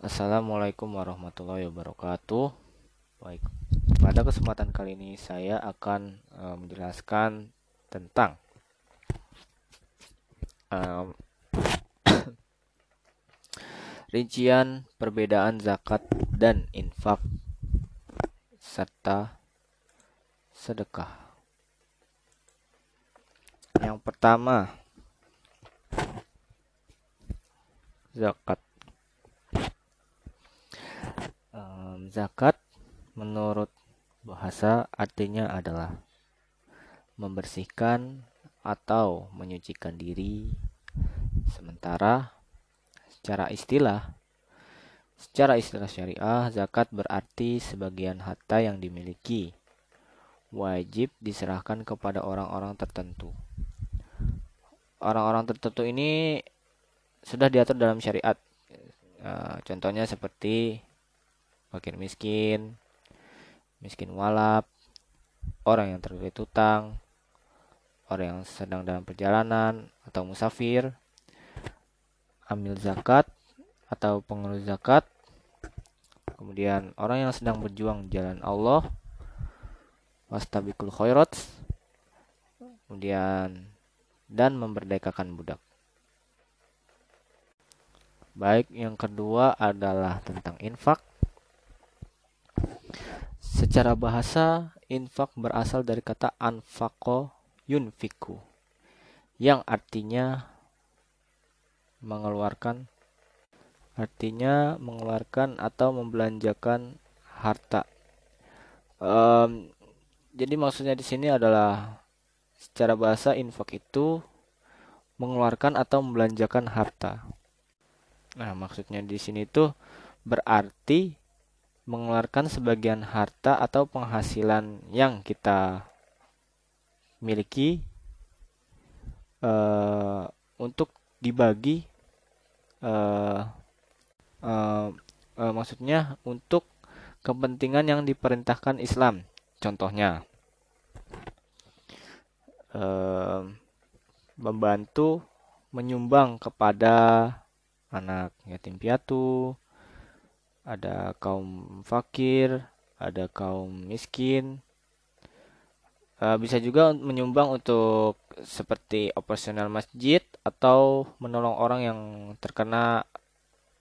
Assalamualaikum warahmatullahi wabarakatuh. Baik, pada kesempatan kali ini saya akan uh, menjelaskan tentang uh, rincian perbedaan zakat dan infak serta sedekah. Yang pertama, zakat. Um, zakat menurut bahasa artinya adalah membersihkan atau menyucikan diri. Sementara secara istilah secara istilah syariah zakat berarti sebagian harta yang dimiliki wajib diserahkan kepada orang-orang tertentu. Orang-orang tertentu ini sudah diatur dalam syariat. Uh, contohnya seperti fakir miskin, miskin walap, orang yang terlilit utang, orang yang sedang dalam perjalanan atau musafir, amil zakat atau pengurus zakat, kemudian orang yang sedang berjuang jalan Allah, wastabikul khairat, kemudian dan memerdekakan budak. Baik, yang kedua adalah tentang infak. Secara bahasa, infak berasal dari kata anfako yunfiku, yang artinya mengeluarkan artinya mengeluarkan atau membelanjakan harta. Um, jadi maksudnya di sini adalah secara bahasa infak itu mengeluarkan atau membelanjakan harta. Nah, maksudnya di sini itu berarti mengeluarkan sebagian harta atau penghasilan yang kita miliki uh, untuk dibagi uh, uh, uh, maksudnya untuk kepentingan yang diperintahkan Islam. Contohnya uh, membantu menyumbang kepada anak yatim piatu, ada kaum fakir, ada kaum miskin. Uh, bisa juga menyumbang untuk seperti operasional masjid atau menolong orang yang terkena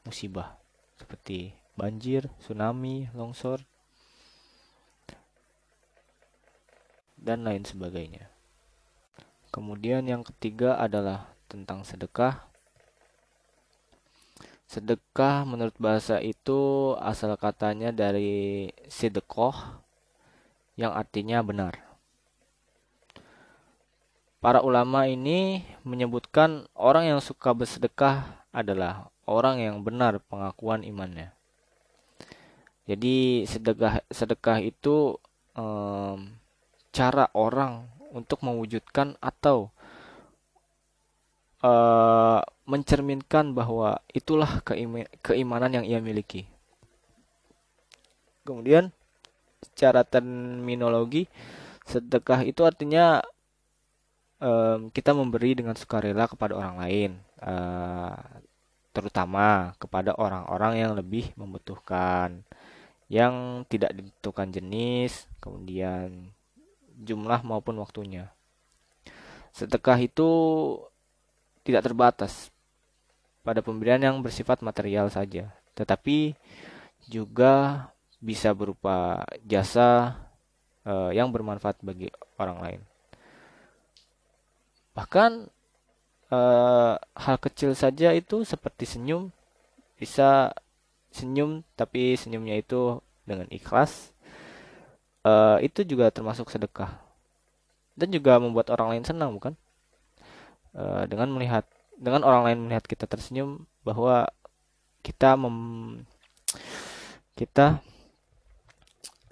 musibah seperti banjir, tsunami, longsor, dan lain sebagainya. Kemudian yang ketiga adalah tentang sedekah. Sedekah menurut bahasa itu asal katanya dari sidekoh yang artinya benar. Para ulama ini menyebutkan orang yang suka bersedekah adalah orang yang benar pengakuan imannya. Jadi sedekah sedekah itu um, cara orang untuk mewujudkan atau uh, mencerminkan bahwa itulah keimanan yang ia miliki. Kemudian secara terminologi sedekah itu artinya um, kita memberi dengan sukarela kepada orang lain, uh, terutama kepada orang-orang yang lebih membutuhkan, yang tidak ditentukan jenis, kemudian jumlah maupun waktunya. Sedekah itu tidak terbatas pada pemberian yang bersifat material saja, tetapi juga bisa berupa jasa uh, yang bermanfaat bagi orang lain. Bahkan uh, hal kecil saja itu seperti senyum bisa senyum tapi senyumnya itu dengan ikhlas uh, itu juga termasuk sedekah dan juga membuat orang lain senang bukan uh, dengan melihat dengan orang lain melihat kita tersenyum bahwa kita mem, kita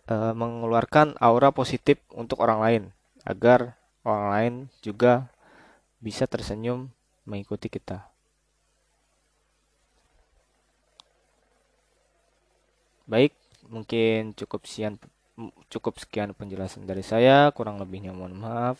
uh, mengeluarkan aura positif untuk orang lain agar orang lain juga bisa tersenyum mengikuti kita. Baik, mungkin cukup sekian cukup sekian penjelasan dari saya, kurang lebihnya mohon maaf.